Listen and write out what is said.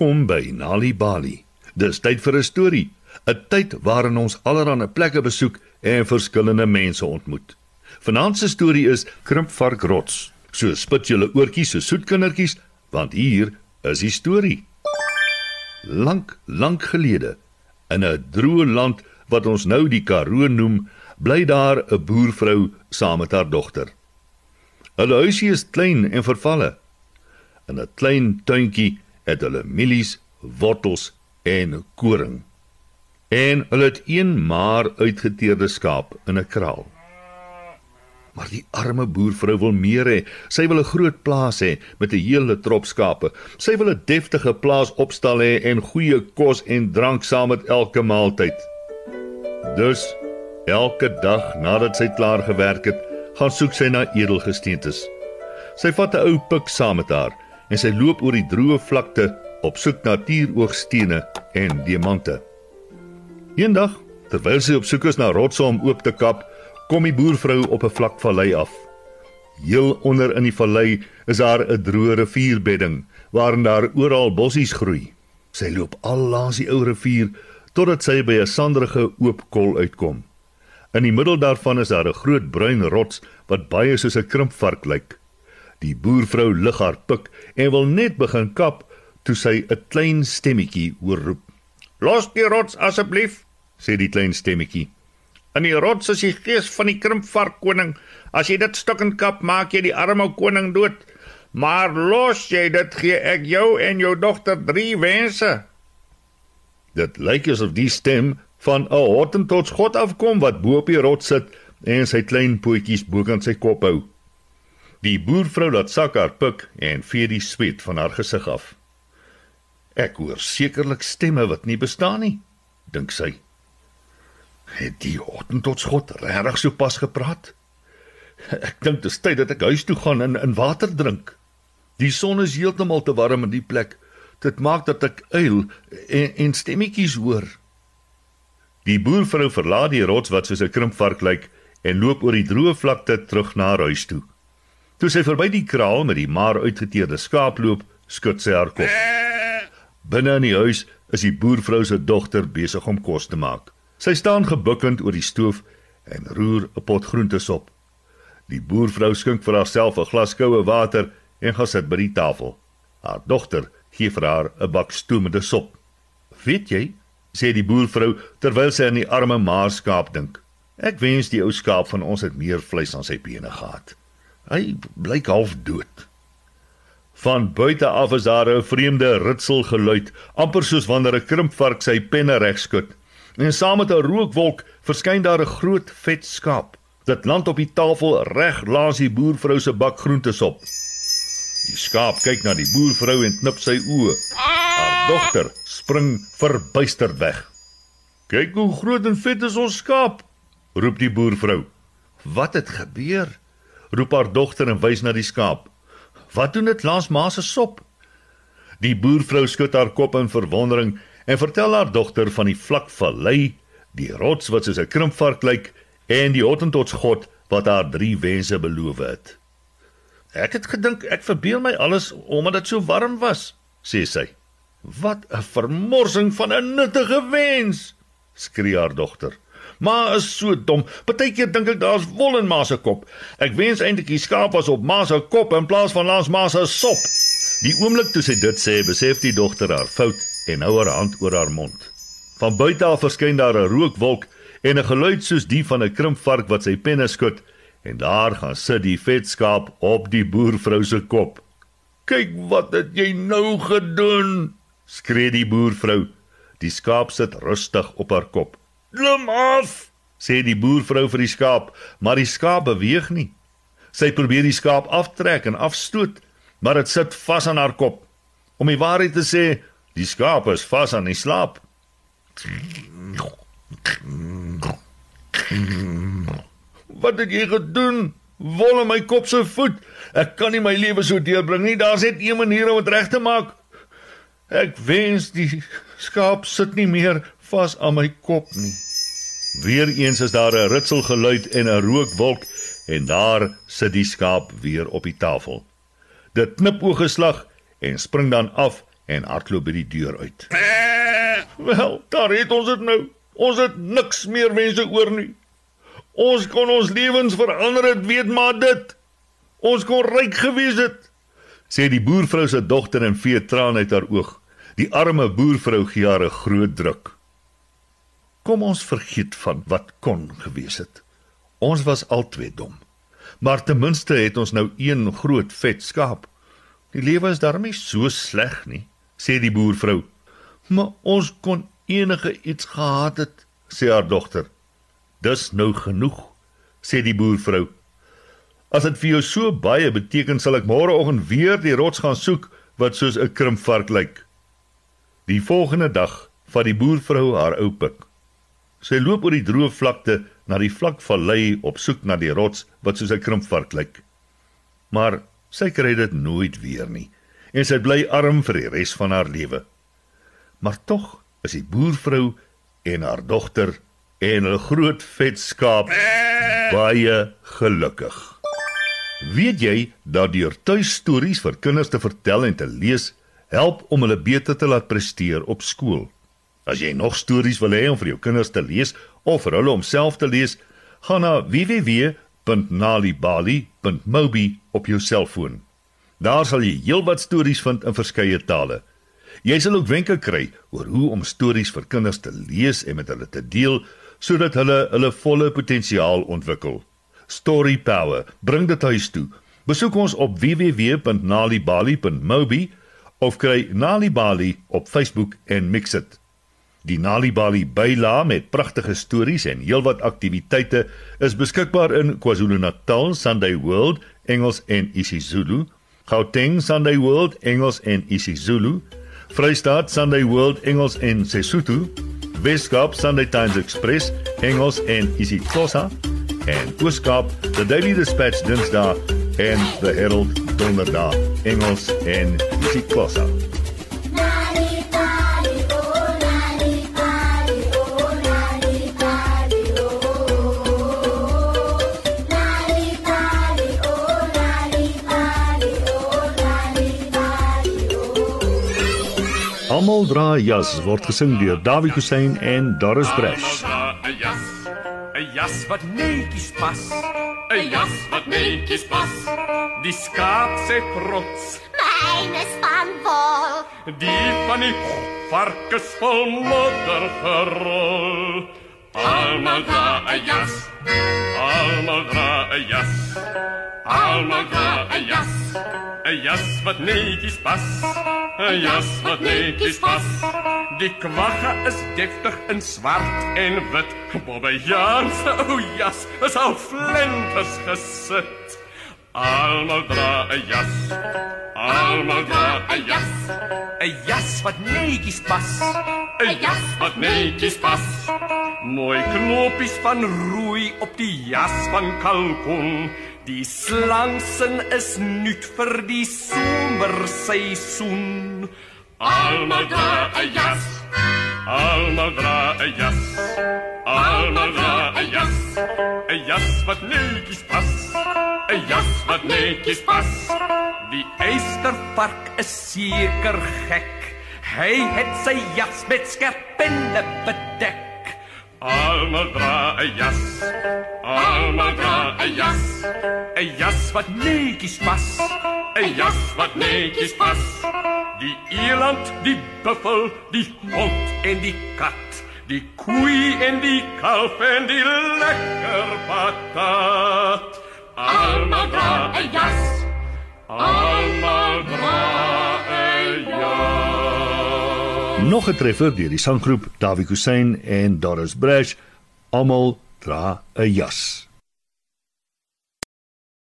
Welkom by Nali Bali. Dis tyd vir 'n storie, 'n tyd waarin ons allerlei plekke besoek en verskillende mense ontmoet. Vanaand se storie is Krimpvark Rots. So spit julle oortjies so soet kindertjies, want hier is die storie. Lank, lank gelede, in 'n droë land wat ons nou die Karoo noem, bly daar 'n boervrou saam met haar dogter. Hulle huisie is klein en vervalle. In 'n klein tuintjie het hulle mielies, wortels en koring. En hulle het een maar uitgeteerde skaap in 'n kraal. Maar die arme boervrou wil meer hê. Sy wil 'n groot plaas hê met 'n hele trop skape. Sy wil 'n deftige plaas opstal hê en goeie kos en drank saam met elke maaltyd. Dus elke dag nadat sy klaar gewerk het, gaan soek sy na edelgesteentes. Sy vat 'n ou pik saam met haar en sy loop oor die droë vlakte op soek na tieroogstene en diamante. Eendag, terwyl sy op soek is na rotse om oop te kap, kom die boervrou op 'n vlak vallei af. Heel onder in die vallei is daar 'n droë rivierbedding waarin daar oral bossies groei. Sy loop al langs die ou rivier totdat sy by 'n sanderige oop kol uitkom. In die middel daarvan is daar 'n groot bruin rots wat baie soos 'n krimpvark lyk. Die boervrou lig haar pik en wil net begin kap toe sy 'n klein stemmetjie hoor roep. "Los die rots asseblief," sê die klein stemmetjie. "In die rots is die gees van die krimpvark koning. As jy dit stuk en kap, maak jy die arme koning dood. Maar los jy dit, gee ek jou en jou dogter drie wense." Dit lyk asof die stem van 'n Hottentots god afkom wat bo op die rots sit en sy klein pootjies bokant sy kop hou. Die boervrou laat sak haar pik en vee die sweet van haar gesig af. Ek hoor sekerlik stemme wat nie bestaan nie, dink sy. Het die Hottentots god regtig so pas gepraat? Ek dink dit is tyd dat ek huis toe gaan en in water drink. Die son is heeltemal te warm in die plek. Dit maak dat ek uil en, en stemmetjies hoor. Die boervrou verlaat die rots wat soos 'n krimpvark lyk en loop oor die droë vlakte terug na haar huis toe. Toe sy verby die kraal met die maar uitgeteerde skaap loop, skud sy haar kop. Binne in die huis is die boervrou se dogter besig om kos te maak. Sy staan gebukkend oor die stoof en roer 'n pot groentesop. Die boervrou skink vir haarself 'n glas koue water en gaan sit by die tafel. Haar dogter gee vir haar 'n bak stoomende sop. "Weet jy," sê die boervrou terwyl sy aan die arme maarskaap dink. "Ek wens die ou skaap van ons het meer vleis aan sy bene gehad. Hy blyk half dood." Van buite af is daar 'n vreemde ritsel geluid, amper soos wanneer 'n krimpvark sy penne regskud. En saam met 'n rookwolk verskyn daar 'n groot vet skaap. Dit land op die tafel reg langs die boervrou se bak groentesop. Die skaap kyk na die boervrou en knip sy oë. Haar dogter spring verbuisterd weg. "Kyk hoe groot en vet is ons skaap," roep die boervrou. "Wat het gebeur?" Roep haar dogter en wys na die skaap. Wat doen dit langs ma se sop? Die boervrou skud haar kop in verwondering en vertel haar dogter van die vlak vallei, die rots wat soos 'n krimpvark lyk en die Hottentots god wat haar drie wense beloof het. Ek het gedink ek verbeel my alles omdat dit so warm was, sê sy. Wat 'n vermorsing van 'n nuttige wens, skree haar dogter. Ma is so dom. Partykeer dink ek daar's wol in ma se kop. Ek wens eintlik die skaap was op ma se kop in plaas van langs ma se sop. Die oomblik toe sy dit sê, besef die dogter haar fout en hou haar hand oor haar mond. Van buite af verskyn daar 'n rookwolk en 'n geluid soos die van 'n krimpvark wat sy penne skud en daar gaan sit die vet skaap op die boervrou se kop. "Kyk wat het jy nou gedoen?" skree die boervrou. Die skaap sit rustig op haar kop. "Klim af!" sê die boervrou vir die skaap, maar die skaap beweeg nie. Sy probeer die skaap aftrek en afstoot, maar dit sit vas aan haar kop. Om die waarheid te sê, die skaap is vas aan die slaap. Wat het jy gedoen? Wol in my kop se voet. Ek kan nie my lewe so deurbring nie. Daar's net een manier om dit reg te maak. Ek wens die skaap sit nie meer vas aan my kop nie. Weereens is daar 'n ritselgeluid en 'n rookwolk en daar sit die skaap weer op die tafel. Dit knip ooggeslag en spring dan af en hardloop by die deur uit. Wel, daar het ons dit nou. Ons het niks meer wense oor nie. Ons kon ons lewens verander het, weet maar dit. Ons kon ryk gewees het, sê die boervrou se dogter en vee traan uit haar oog. Die arme boervrou gee haar 'n groot druk. Kom ons vergeet van wat kon gewees het. Ons was albei dom. Maar ten minste het ons nou een groot vet skaap. Die lewe is daarmee so sleg nie, sê die boervrou. Maar ons kon enige iets gehad het, sê haar dogter. Dis nou genoeg, sê die boervrou. As dit vir jou so baie beteken, sal ek môreoggend weer die rots gaan soek wat soos 'n krimpvark lyk. Die volgende dag vat die boervrou haar ou pik. Sy loop oor die droë vlakte na die vlak vallei op soek na die rots wat soos 'n krimpvark lyk. Maar sy kry dit nooit weer nie en sy bly arm vir die res van haar lewe. Maar tog is die boervrou en haar dogter en 'n groot vet skaap baie gelukkig. Weet jy dat deur tuistories vir kinders te vertel en te lees help om hulle beter te laat presteer op skool? As jy nog stories wil hê om vir jou kinders te lees of vir hulle om self te lees, gaan na www.nalibali.mobi op jou selfoon. Daar sal jy heelwat stories vind in verskeie tale. Jy sal ook wenke kry oor hoe om stories vir kinders te lees en met hulle te deel sodat hulle hulle volle potensiaal ontwikkel. Story Power, bring dit huis toe. Besoek ons op www.nalibali.mobi of kry Nalibali op Facebook en mix dit. Die Nalibali byla met pragtige stories en heelwat aktiwiteite is beskikbaar in KwaZulu-Natal Sunday World Engels en isiZulu, Gauteng Sunday World Engels en isiZulu, Vrystaat Sunday World Engels en Sesotho, Weskaap Sunday Times Express Engels en isiXhosa en Ooskaap The Daily Dispatch Dinsdae en The Herald Donderdag Engels en isiXhosa. Almal dra jas word gesing deur Dawie Hussein en Doris Bresh. 'n jas, 'n jas wat netjies pas, 'n jas wat netjies pas. Die skaap se trots, Myne span vol. die van die varkens vol modder gerol. Almal dra 'n jas, almal dra 'n jas. Almal dra 'n jas, 'n jas wat netjies pas, 'n jas wat netjies pas. Die kwagga is deftig in swart en wit. Bobbe Jan se ou jas is al flenters gesit. Almal dra 'n jas, almal dra 'n jas, 'n jas wat netjies pas, 'n jas wat netjies pas. Mooi knopies van rooi op die jas van kalkoen. Die slangsin is nuut vir die somerseisoen. Almal dra 'n jas, almal dra 'n jas, almal dra 'n jas, 'n jas wat netjies pas, 'n jas wat netjies pas. Die eystervark is seker gek. Hy het sy jas met skerpinne bedek. Almal dra 'n jas. Almal dra 'n jas. 'n Jas wat netjies pas. 'n Jas wat netjies pas. Die eland, die buffel, die hond en die kat. Die koei en die kalf en die lekker patat. Almal dra 'n jas. Almal dra Nog 'n treffer deur die sanggroep Dawie Hussein en Doris Bresh. Almal dra 'n jas.